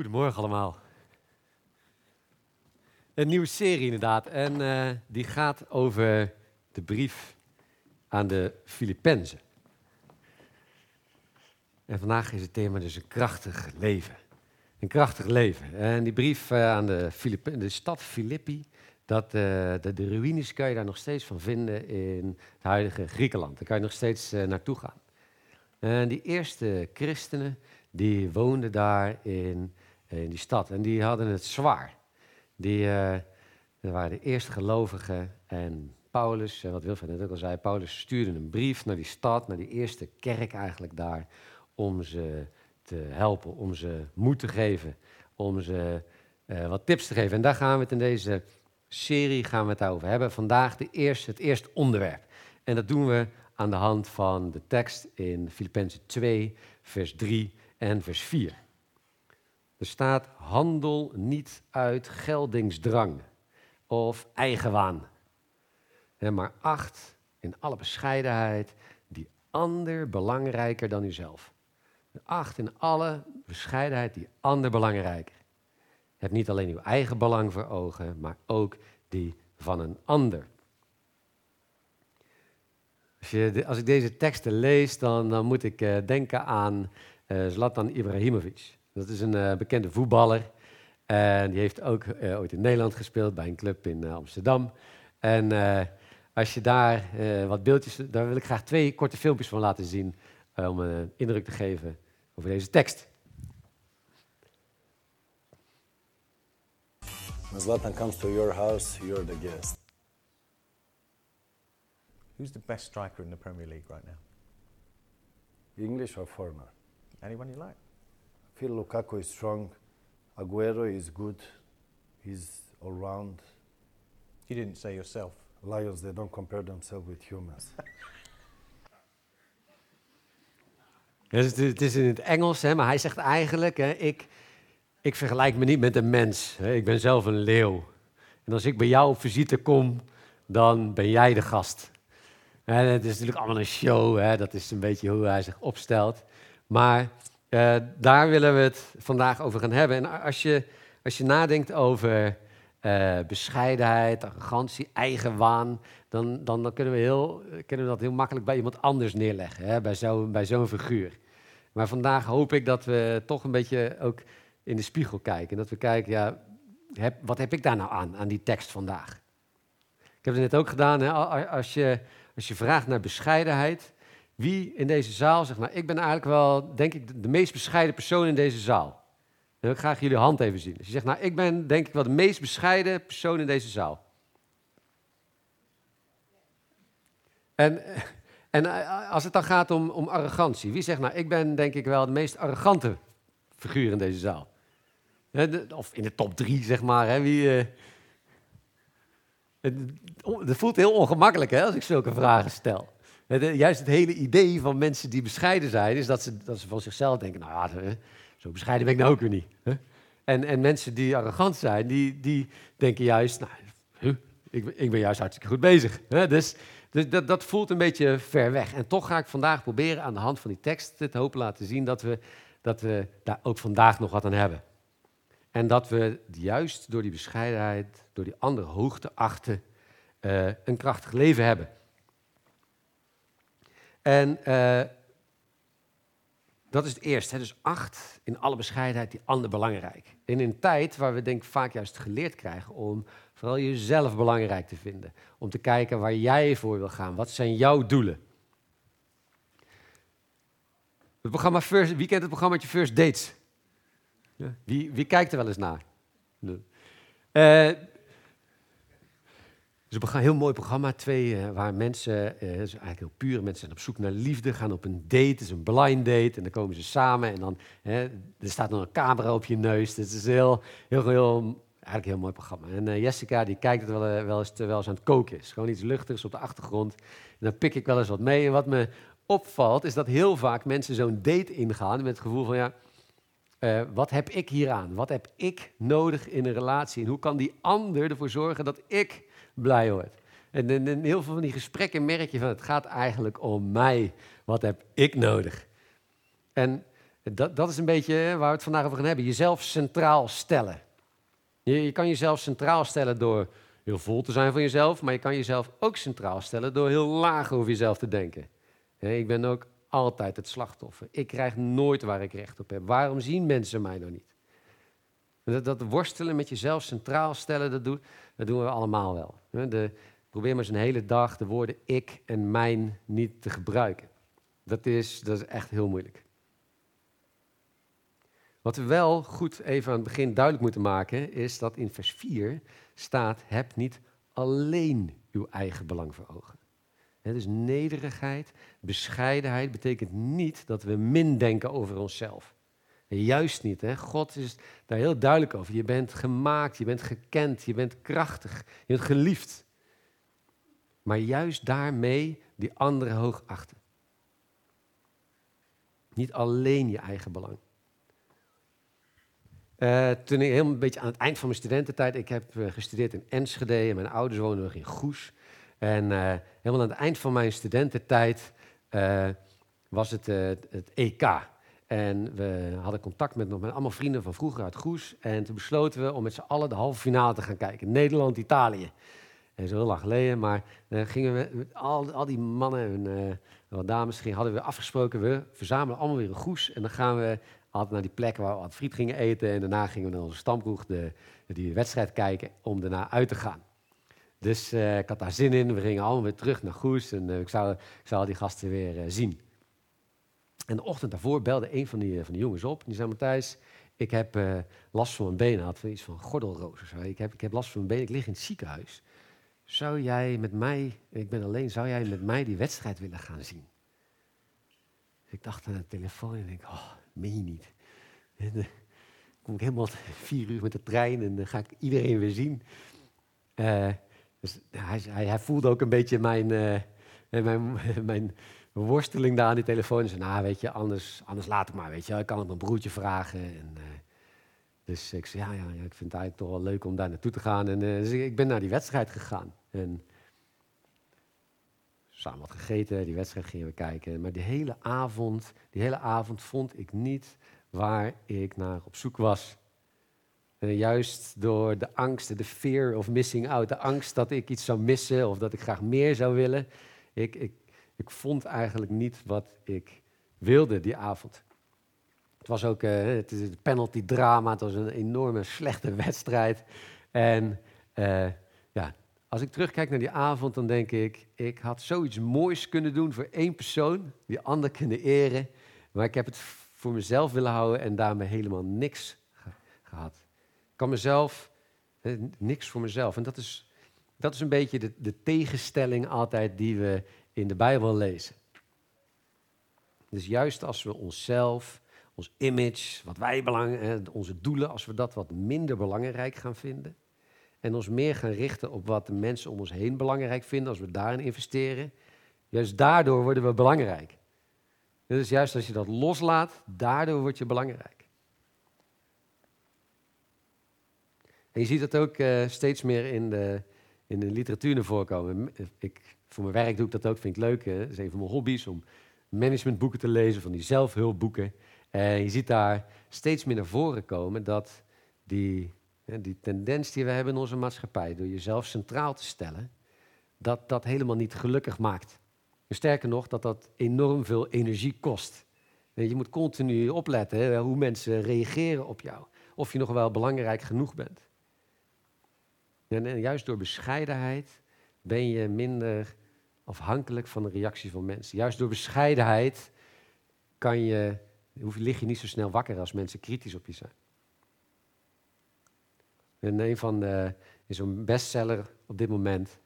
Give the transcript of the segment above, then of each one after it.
Goedemorgen allemaal. Een nieuwe serie inderdaad. En eh, die gaat over de brief aan de Filippenzen. En vandaag is het thema dus een krachtig leven. Een krachtig leven. En die brief eh, aan de, de stad Filippi, dat, eh, de, de ruïnes kan je daar nog steeds van vinden in het huidige Griekenland. Daar kan je nog steeds naartoe gaan. En die eerste christenen, die woonden daar in, in die stad. En die hadden het zwaar. Die eh, dat waren de eerste gelovigen. En Paulus, wat Wilfred net ook al zei, Paulus stuurde een brief naar die stad, naar die eerste kerk eigenlijk daar, om ze te helpen, om ze moed te geven, om ze eh, wat tips te geven. En daar gaan we het in deze serie gaan we het over hebben. Vandaag de eerste, het eerste onderwerp. En dat doen we aan de hand van de tekst in Filippenzen 2, vers 3 en vers 4. Er staat: handel niet uit geldingsdrang of eigenwaan, maar acht in alle bescheidenheid die ander belangrijker dan uzelf. Acht in alle bescheidenheid die ander belangrijker. Heb niet alleen uw eigen belang voor ogen, maar ook die van een ander. Als, je als ik deze teksten lees, dan, dan moet ik eh, denken aan eh, Zlatan Ibrahimovic. Dat is een eh, bekende voetballer. En die heeft ook eh, ooit in Nederland gespeeld bij een club in eh, Amsterdam. En eh, als je daar eh, wat beeldjes, daar wil ik graag twee korte filmpjes van laten zien. om een indruk te geven over deze tekst. When Zlatan comes to your house, you're the guest. Who's the best striker in the Premier League right now? English or foreigner? Anyone you like? Feel Lukaku is strong. Aguero is good. He's all round. You didn't say yourself. Lions, they don't compare themselves with humans. Ja, dus het, is- het is in het Engels, hè, maar hij zegt eigenlijk, hè, ik, ik vergelijk me niet met een mens. Hè, ik ben zelf een leeuw. En als ik bij jou op visite kom, dan ben jij de gast. Hè, het is natuurlijk allemaal een show, hè, dat is een beetje hoe hij zich opstelt. Maar eh, daar willen we het vandaag over gaan hebben. En als je, als je nadenkt over eh, bescheidenheid, arrogantie, eigenwaan, dan, dan, dan kunnen, we heel, kunnen we dat heel makkelijk bij iemand anders neerleggen, hè, bij zo'n bij zo'n figuur. Maar vandaag hoop ik dat we toch een beetje ook in de spiegel kijken. Dat we kijken, ja, heb, wat heb ik daar nou aan, aan die tekst vandaag? Ik heb het net ook gedaan, hè, als, je, als je vraagt naar bescheidenheid, wie in deze zaal zegt, nou, ik ben eigenlijk wel, denk ik, de, meest bescheiden persoon in deze zaal. Dan wil ik graag jullie hand even zien. Als je zegt, nou, ik ben denk ik wel de meest bescheiden persoon in deze zaal. En, en eh, als het dan gaat om, om arrogantie, wie zegt, nou, ik ben denk ik wel de meest arrogante figuur in deze zaal. Of in de top drie, zeg maar. Hè, wie, eh, het, het voelt heel ongemakkelijk hè, als ik zulke vragen stel. Het, eh, juist het hele idee van mensen die bescheiden zijn, is dat ze, dat ze van zichzelf denken, nou ja, eh, zo bescheiden ben ik nou ook weer niet. En, en mensen die arrogant zijn, die, die denken juist, nou, ik, ik ben juist hartstikke goed bezig. Dus, dus dat, dat voelt een beetje ver weg. En toch ga ik vandaag proberen aan de hand van die tekst te hopen laten zien dat we, dat we daar ook vandaag nog wat aan hebben. En dat we juist door die bescheidenheid, door die andere hoog te achten, eh, een krachtig leven hebben. En eh, dat is het eerste. Hè? Dus acht in alle bescheidenheid die ander belangrijk. In een tijd waar we denk ik vaak juist geleerd krijgen om vooral jezelf belangrijk te vinden. Om te kijken waar jij voor wil gaan. Wat zijn jouw doelen? Het programma First, wie kent het programmaatje First Dates? Wie, wie kijkt er wel eens naar? Eh, het is een heel mooi programma, twee, eh, waar mensen, is eigenlijk heel puur, mensen zijn op zoek naar liefde, gaan op een date, het is een blind date, en dan komen ze samen en dan, hè, er staat dan een camera op je neus. Dus het is heel, heel, heel, eigenlijk een heel mooi programma. En eh, Jessica, die kijkt het wel, wel eens terwijl ze aan het koken is. Gewoon iets luchtigs op de achtergrond. En dan pik ik wel eens wat mee. En wat me opvalt, is dat heel vaak mensen zo'n date ingaan met het gevoel van, ja, wat heb ik hier aan? Wat heb ik nodig in een relatie? En hoe kan die ander ervoor zorgen dat ik blij word? En in, heel veel van die gesprekken merk je van het gaat eigenlijk om mij. Wat heb ik nodig? En Dat, dat is een beetje waar we het vandaag over gaan hebben. Jezelf centraal stellen. Je, je kan jezelf centraal stellen door heel vol te zijn van jezelf, maar je kan jezelf ook centraal stellen door heel laag over jezelf te denken. Ik ben ook altijd het slachtoffer. Ik krijg nooit waar ik recht op heb. Waarom zien mensen mij nou niet? Dat, dat worstelen met jezelf centraal stellen, dat, doen, dat doen we allemaal wel. De, probeer maar eens een hele dag de woorden ik en mijn niet te gebruiken. Dat is, dat is echt heel moeilijk. Wat we wel goed even aan het begin duidelijk moeten maken, is dat in vers 4 staat: heb niet alleen uw eigen belang voor ogen. Hè, dus nederigheid, bescheidenheid betekent niet dat we min denken over onszelf. Juist niet. Hè? God is daar heel duidelijk over. Je bent gemaakt, je bent gekend, je bent krachtig, je bent geliefd. Maar juist daarmee die anderen hoog achten. Niet alleen je eigen belang. Uh, toen ik helemaal een beetje aan het eind van mijn studententijd, ik heb uh, gestudeerd in Enschede en mijn ouders wonen nog in Goes. En uh, helemaal aan het eind van mijn studententijd was het het EK. En we hadden contact met met allemaal vrienden van vroeger uit Goes. En toen besloten we om met z'n allen de halve finale te gaan kijken. Nederland-Italië. En zo heel lang geleden, maar gingen we al, al die mannen en wat dames gingen, hadden we afgesproken, we verzamelen allemaal weer een Goes. En dan gaan we altijd naar die plek waar we wat friet gingen eten. En daarna gingen we naar onze stamkroeg de, die wedstrijd kijken om daarna uit te gaan. Dus uh, ik had daar zin in. We gingen allemaal weer terug naar Goes en uh, ik, zou, ik die gasten weer zien. En de ochtend daarvoor belde een van die, van die jongens op. Die zei, Matthijs, ik heb last van mijn benen. Had iets van gordelroos. Ik heb, ik heb last van mijn benen, ik lig in het ziekenhuis. Zou jij met mij, ik ben alleen, zou jij met mij die wedstrijd willen gaan zien? Ik dacht aan de telefoon en ik, oh, meen je niet. En dan kom ik helemaal vier uur met de trein en dan ga ik iedereen weer zien. Dus hij, voelde ook een beetje mijn, mijn, mijn worsteling daar aan die telefoon. En zei, nou weet je, anders, anders laat ik maar, weet je. Ik kan het mijn broertje vragen. En, uh, dus ik zei, ja, ja, ja, ik vind het eigenlijk toch wel leuk om daar naartoe te gaan. En dus ik ben naar die wedstrijd gegaan. En samen wat gegeten, die wedstrijd gingen we kijken. Maar die hele avond, die hele avond vond ik niet waar ik naar op zoek was. En juist door de angst, de fear of missing out, de angst dat ik iets zou missen of dat ik graag meer zou willen. Ik, ik, ik vond eigenlijk niet wat ik wilde die avond. Het was ook uh, het is een penalty drama, het was een enorme slechte wedstrijd. En uh, ja, als ik terugkijk naar die avond, dan denk ik, ik had zoiets moois kunnen doen voor één persoon, die ander kunnen eren. Maar ik heb het voor mezelf willen houden en daarmee helemaal niks gehad. Ik kan mezelf, niks voor mezelf. En dat is, dat is een beetje de, de tegenstelling altijd die we in de Bijbel lezen. Dus juist als we onszelf, ons image, wat wij belangrijk, onze doelen, als we dat wat minder belangrijk gaan vinden, en ons meer gaan richten op wat de mensen om ons heen belangrijk vinden, als we daarin investeren, juist daardoor worden we belangrijk. Dus juist als je dat loslaat, daardoor word je belangrijk. En je ziet dat ook uh, steeds meer in de, in de literatuur naar voren komen. Ik, voor mijn werk doe ik dat ook, vind ik leuk. Dat is een van mijn hobby's om managementboeken te lezen, van die zelfhulpboeken. En je ziet daar steeds meer naar voren komen dat die die tendens die we hebben in onze maatschappij, door jezelf centraal te stellen, dat dat helemaal niet gelukkig maakt. sterker nog, dat dat enorm veel energie kost. Je moet continu opletten hoe mensen reageren op jou. Of je nog wel belangrijk genoeg bent. En juist door bescheidenheid ben je minder afhankelijk van de reactie van mensen. Juist door bescheidenheid kan je, lig je niet zo snel wakker als mensen kritisch op je zijn. En een van de, is bestseller op dit moment,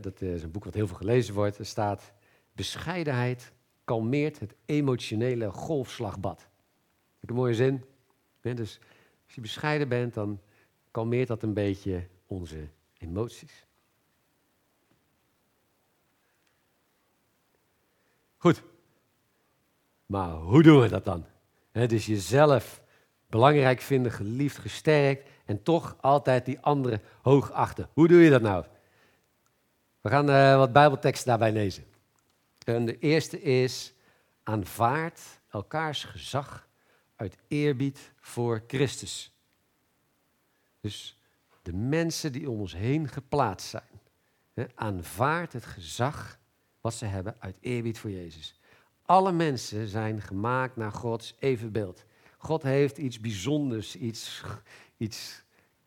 dat is een boek wat heel veel gelezen wordt, er staat, bescheidenheid kalmeert het emotionele golfslagbad. Ik een mooie zin. Dus als je bescheiden bent, dan kalmeert dat een beetje onze emoties. Goed. Maar hoe doen we dat dan? dus jezelf belangrijk vinden, geliefd, gesterkt en toch altijd die anderen hoog achten. Hoe doe je dat nou? We gaan uh, wat Bijbelteksten daarbij lezen. En de eerste is: aanvaard elkaars gezag uit eerbied voor Christus. Dus de mensen die om ons heen geplaatst zijn, hè, aanvaard het gezag wat ze hebben uit eerbied voor Jezus. Alle mensen zijn gemaakt naar Gods evenbeeld. God heeft iets bijzonders, iets, iets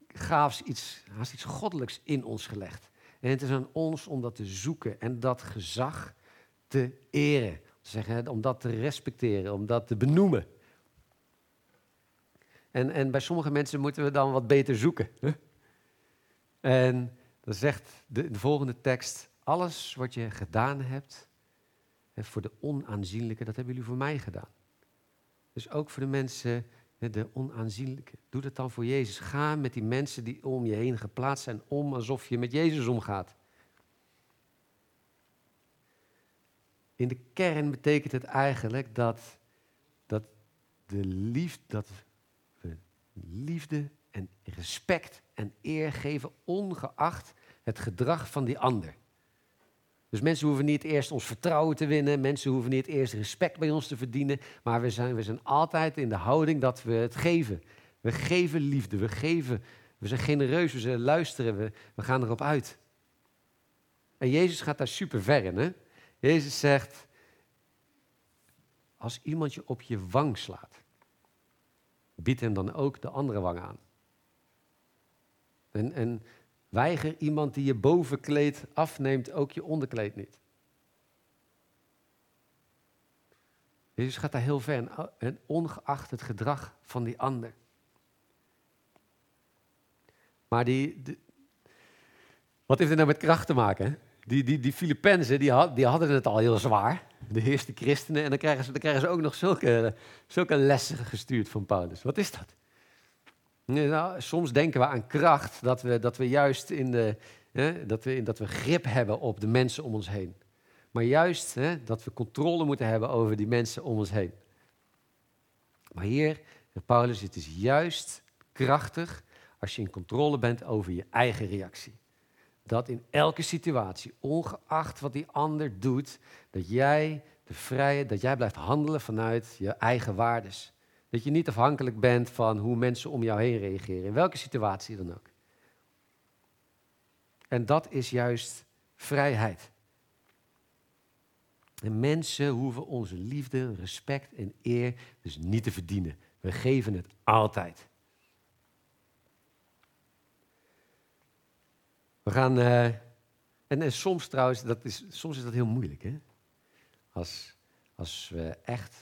gaafs, iets, haast iets goddelijks in ons gelegd. En het is aan ons om dat te zoeken en dat gezag te eren. Zeggen, om dat te respecteren, om dat te benoemen. En, en bij sommige mensen moeten we dan wat beter zoeken. En dan zegt de volgende tekst, alles wat je gedaan hebt voor de onaanzienlijke, dat hebben jullie voor mij gedaan. Dus ook voor de mensen, de onaanzienlijke. Doe dat dan voor Jezus. Ga met die mensen die om je heen geplaatst zijn om alsof je met Jezus omgaat. In de kern betekent het eigenlijk dat, dat, de dat we liefde en respect en eer geven, ongeacht het gedrag van die ander. Dus mensen hoeven niet eerst ons vertrouwen te winnen, mensen hoeven niet eerst respect bij ons te verdienen, maar we zijn, we zijn altijd in de houding dat we het geven. We geven liefde, we geven, we zijn genereus, we zijn luisteren, we, we gaan erop uit. En Jezus gaat daar super ver in. Hè? Jezus zegt, als iemand je op je wang slaat, bied hem dan ook de andere wang aan. En, en weiger iemand die je bovenkleed afneemt ook je onderkleed niet. Jezus gaat daar heel ver en ongeacht het gedrag van die ander. Maar die, wat heeft het nou met kracht te maken? Die, die, die die, die hadden het al heel zwaar, de eerste christenen. En dan krijgen ze, dan krijgen ze ook nog zulke, zulke lessen gestuurd van Paulus. Wat is dat? Nou, soms denken we aan kracht, dat we, dat we juist in de, hè, dat, we, dat we grip hebben op de mensen om ons heen. Maar juist hè, dat we controle moeten hebben over die mensen om ons heen. Maar hier, Paulus, het is juist krachtig als je in controle bent over je eigen reactie. Dat in elke situatie, ongeacht wat die ander doet, dat jij de vrije, dat jij blijft handelen vanuit je eigen waardes. Dat je niet afhankelijk bent van hoe mensen om jou heen reageren, in welke situatie dan ook. En dat is juist vrijheid. En mensen hoeven onze liefde, respect en eer dus niet te verdienen. We geven het altijd. We gaan. Uh, en, en, soms trouwens, dat is, soms is dat heel moeilijk. Hè? Als, als we echt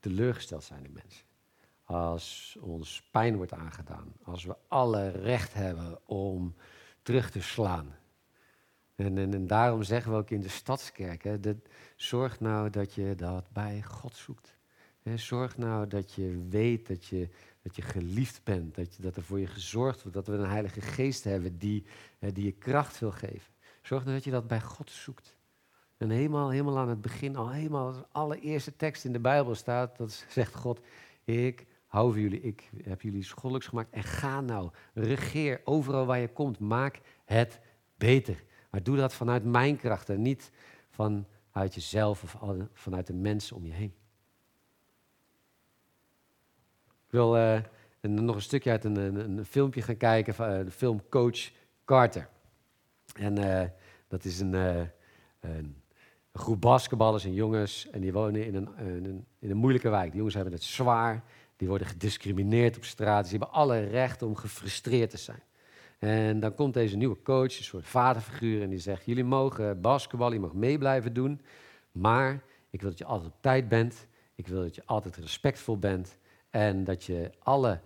teleurgesteld zijn in mensen als ons pijn wordt aangedaan, als we alle recht hebben om terug te slaan. En, en, en daarom zeggen we ook in de stadskerk, hè, dat, zorg nou dat je dat bij God zoekt. zorg nou dat je weet dat je, dat je geliefd bent, dat, je, dat er voor je gezorgd wordt, dat we een Heilige Geest hebben die, die je kracht wil geven. Zorg nou dat je dat bij God zoekt. En helemaal, helemaal aan het begin, al helemaal als allereerste tekst in de Bijbel staat, dat zegt God, ik hou van jullie, ik heb jullie schoollijks gemaakt en ga nou, regeer overal waar je komt, maak het beter. Maar doe dat vanuit mijn kracht en niet vanuit jezelf of vanuit de mensen om je heen. Ik wil uh, nog een stukje uit een, een, een filmpje gaan kijken van uh, de film Coach Carter. En uh, dat is een, een, een, groep basketballers en jongens en die wonen in een, in een moeilijke wijk. Die jongens hebben het zwaar. Die worden gediscrimineerd op straat. Ze hebben alle recht om gefrustreerd te zijn. En dan komt deze nieuwe coach, een soort vaderfiguur, en die zegt: Jullie mogen basketbal, je mag mee blijven doen. Maar ik wil dat je altijd op tijd bent. Ik wil dat je altijd respectvol bent. En dat je alle,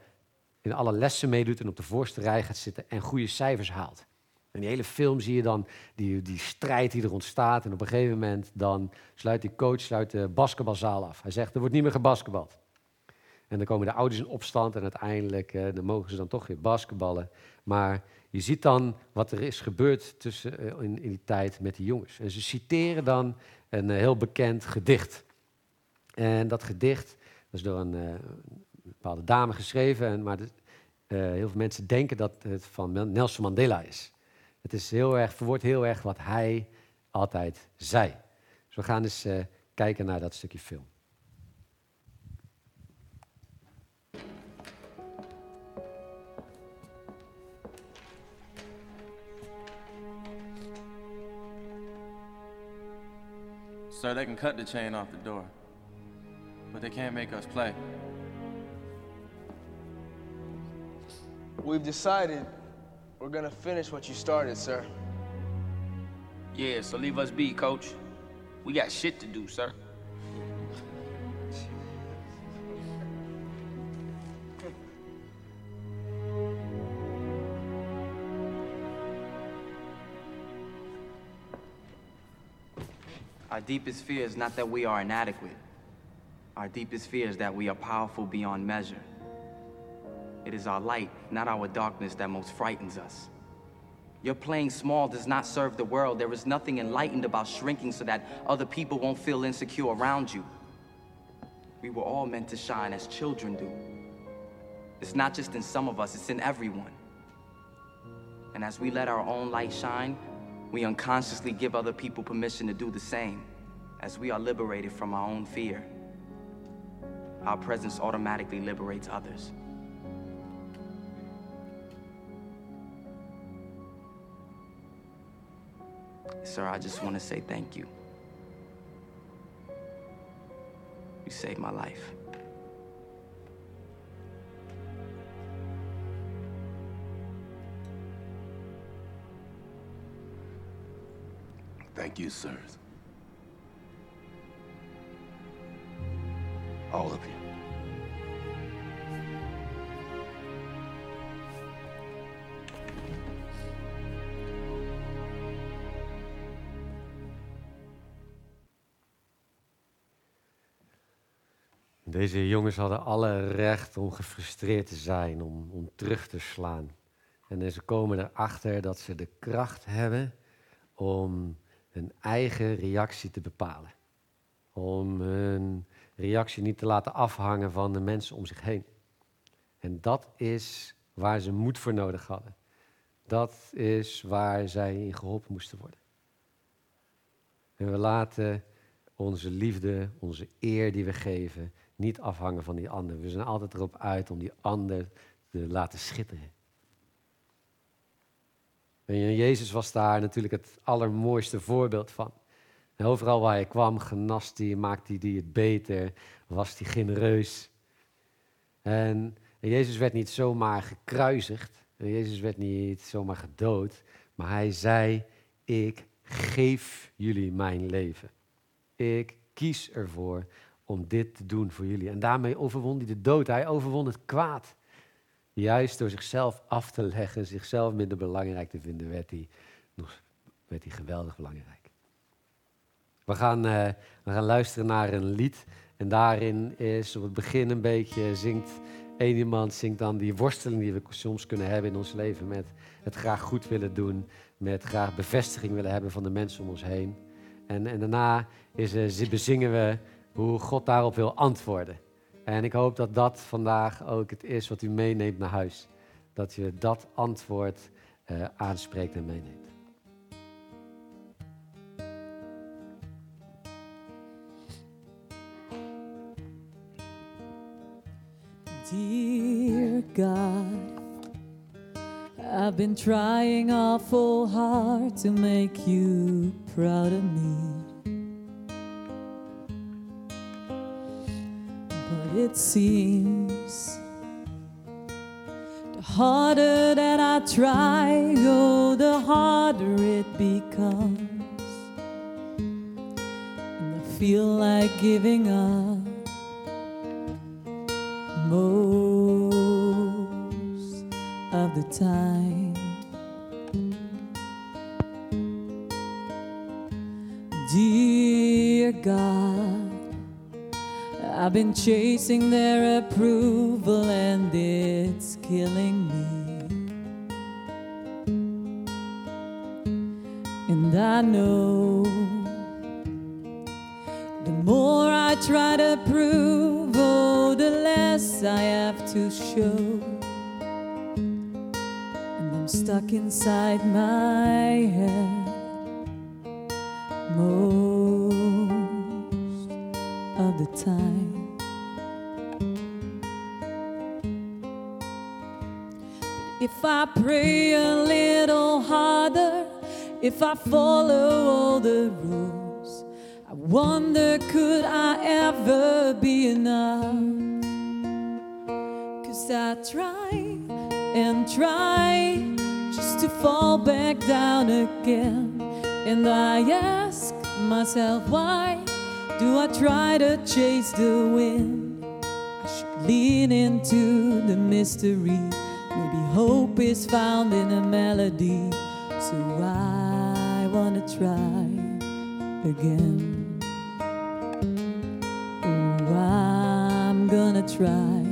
in alle lessen meedoet en op de voorste rij gaat zitten en goede cijfers haalt. En die hele film zie je dan die, die strijd die er ontstaat. En op een gegeven moment dan sluit die coach sluit de basketbalzaal af. Hij zegt, er wordt niet meer gebasketbald. En dan komen de ouders in opstand en uiteindelijk eh, dan mogen ze dan toch weer basketballen. Maar je ziet dan wat er is gebeurd tussen, eh, in, in, die tijd met die jongens. En ze citeren dan een eh, heel bekend gedicht. En dat gedicht is door een, bepaalde dame geschreven, en, maar heel veel mensen denken dat het van Nelson Mandela is. Het is heel erg, verwoordt heel erg wat hij altijd zei. Dus we gaan eens kijken naar dat stukje film. Sir, they can cut the chain off the door, but they can't make us play. We've decided we're gonna finish what you started, sir. Yeah, so leave us be, coach. We got shit to do, sir. Our deepest fear is not that we are inadequate. Our deepest fear is that we are powerful beyond measure. It is our light, not our darkness, that most frightens us. Your playing small does not serve the world. There is nothing enlightened about shrinking so that other people won't feel insecure around you. We were all meant to shine as children do. It's not just in some of us, it's in everyone. And as we let our own light shine, we unconsciously give other people permission to do the same, as we are liberated from our own fear. Our presence automatically liberates others. Sir, I just want to say thank you. You saved my life. Thank you, sirs. Deze jongens hadden alle recht om gefrustreerd te zijn, om, om terug te slaan. En ze komen erachter dat ze de kracht hebben om hun eigen reactie te bepalen. Om hun reactie niet te laten afhangen van de mensen om zich heen. En dat is waar ze moed voor nodig hadden. Dat is waar zij in geholpen moesten worden. En we laten onze liefde, onze eer die we geven, niet afhangen van die ander. We zijn altijd erop uit om die ander te laten schitteren. En Jezus was daar natuurlijk het allermooiste voorbeeld van. Overal waar hij kwam, genast hij, maakte hij het beter, was hij genereus. En, Jezus werd niet zomaar gekruisigd, Jezus werd niet zomaar gedood, maar hij zei, ik geef jullie mijn leven. Ik kies ervoor om dit te doen voor jullie. En daarmee overwon hij de dood, hij overwon het kwaad. Juist door zichzelf af te leggen, zichzelf minder belangrijk te vinden, werd hij, nog, werd hij geweldig belangrijk. We gaan, uh, we gaan luisteren naar een lied. En daarin is op het begin een beetje zingt één iemand zingt dan die worsteling die we soms kunnen hebben in ons leven met het graag goed willen doen, met graag bevestiging willen hebben van de mensen om ons heen. En, en daarna is, uh, bezingen we hoe God daarop wil antwoorden. En ik hoop dat dat vandaag ook het is wat u meeneemt naar huis. Dat je dat antwoord uh, aanspreekt en meeneemt. God, I've been trying awful hard to make you proud of me. But it seems. The harder that I try, oh, the harder it becomes. And I feel like giving up time. Dear God. I've been chasing their approval and it's killing me. And I know the more I try to prove, oh, the less I have to show. Stuck inside my head. Most of the time. If I pray a little harder, if I follow all the rules, I wonder could I ever be enough? Cause I try and try to fall back down again. And I ask myself, why do I try to chase the wind? I should lean into the mystery. Maybe hope is found in a melody. So I wanna try again. Oh, I'm gonna try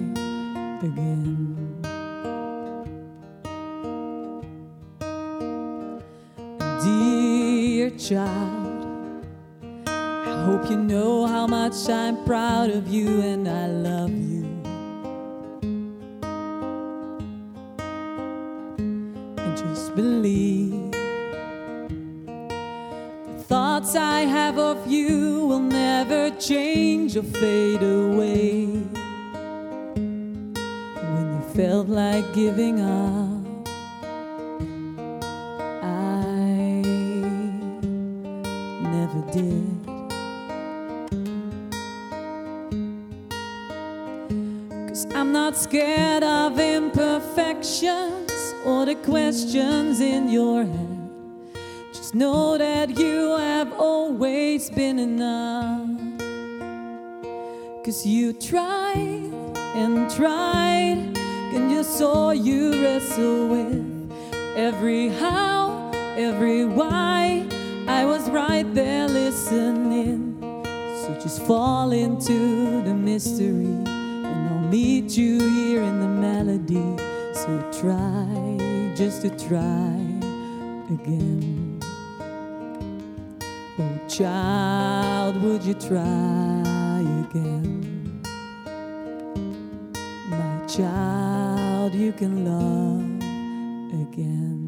child, I hope you know how much I'm proud of you and I love you. And just believe the thoughts I have of you will never change or fade away. When you felt like giving up. Questions in your head. Just know that you have always been enough. Cause you tried and tried, and you saw you wrestle with every how, every why. I was right there listening. So just fall into the mystery, and I'll meet you here in the melody. So try just to try again. Oh, child, would you try again? My child, you can love again.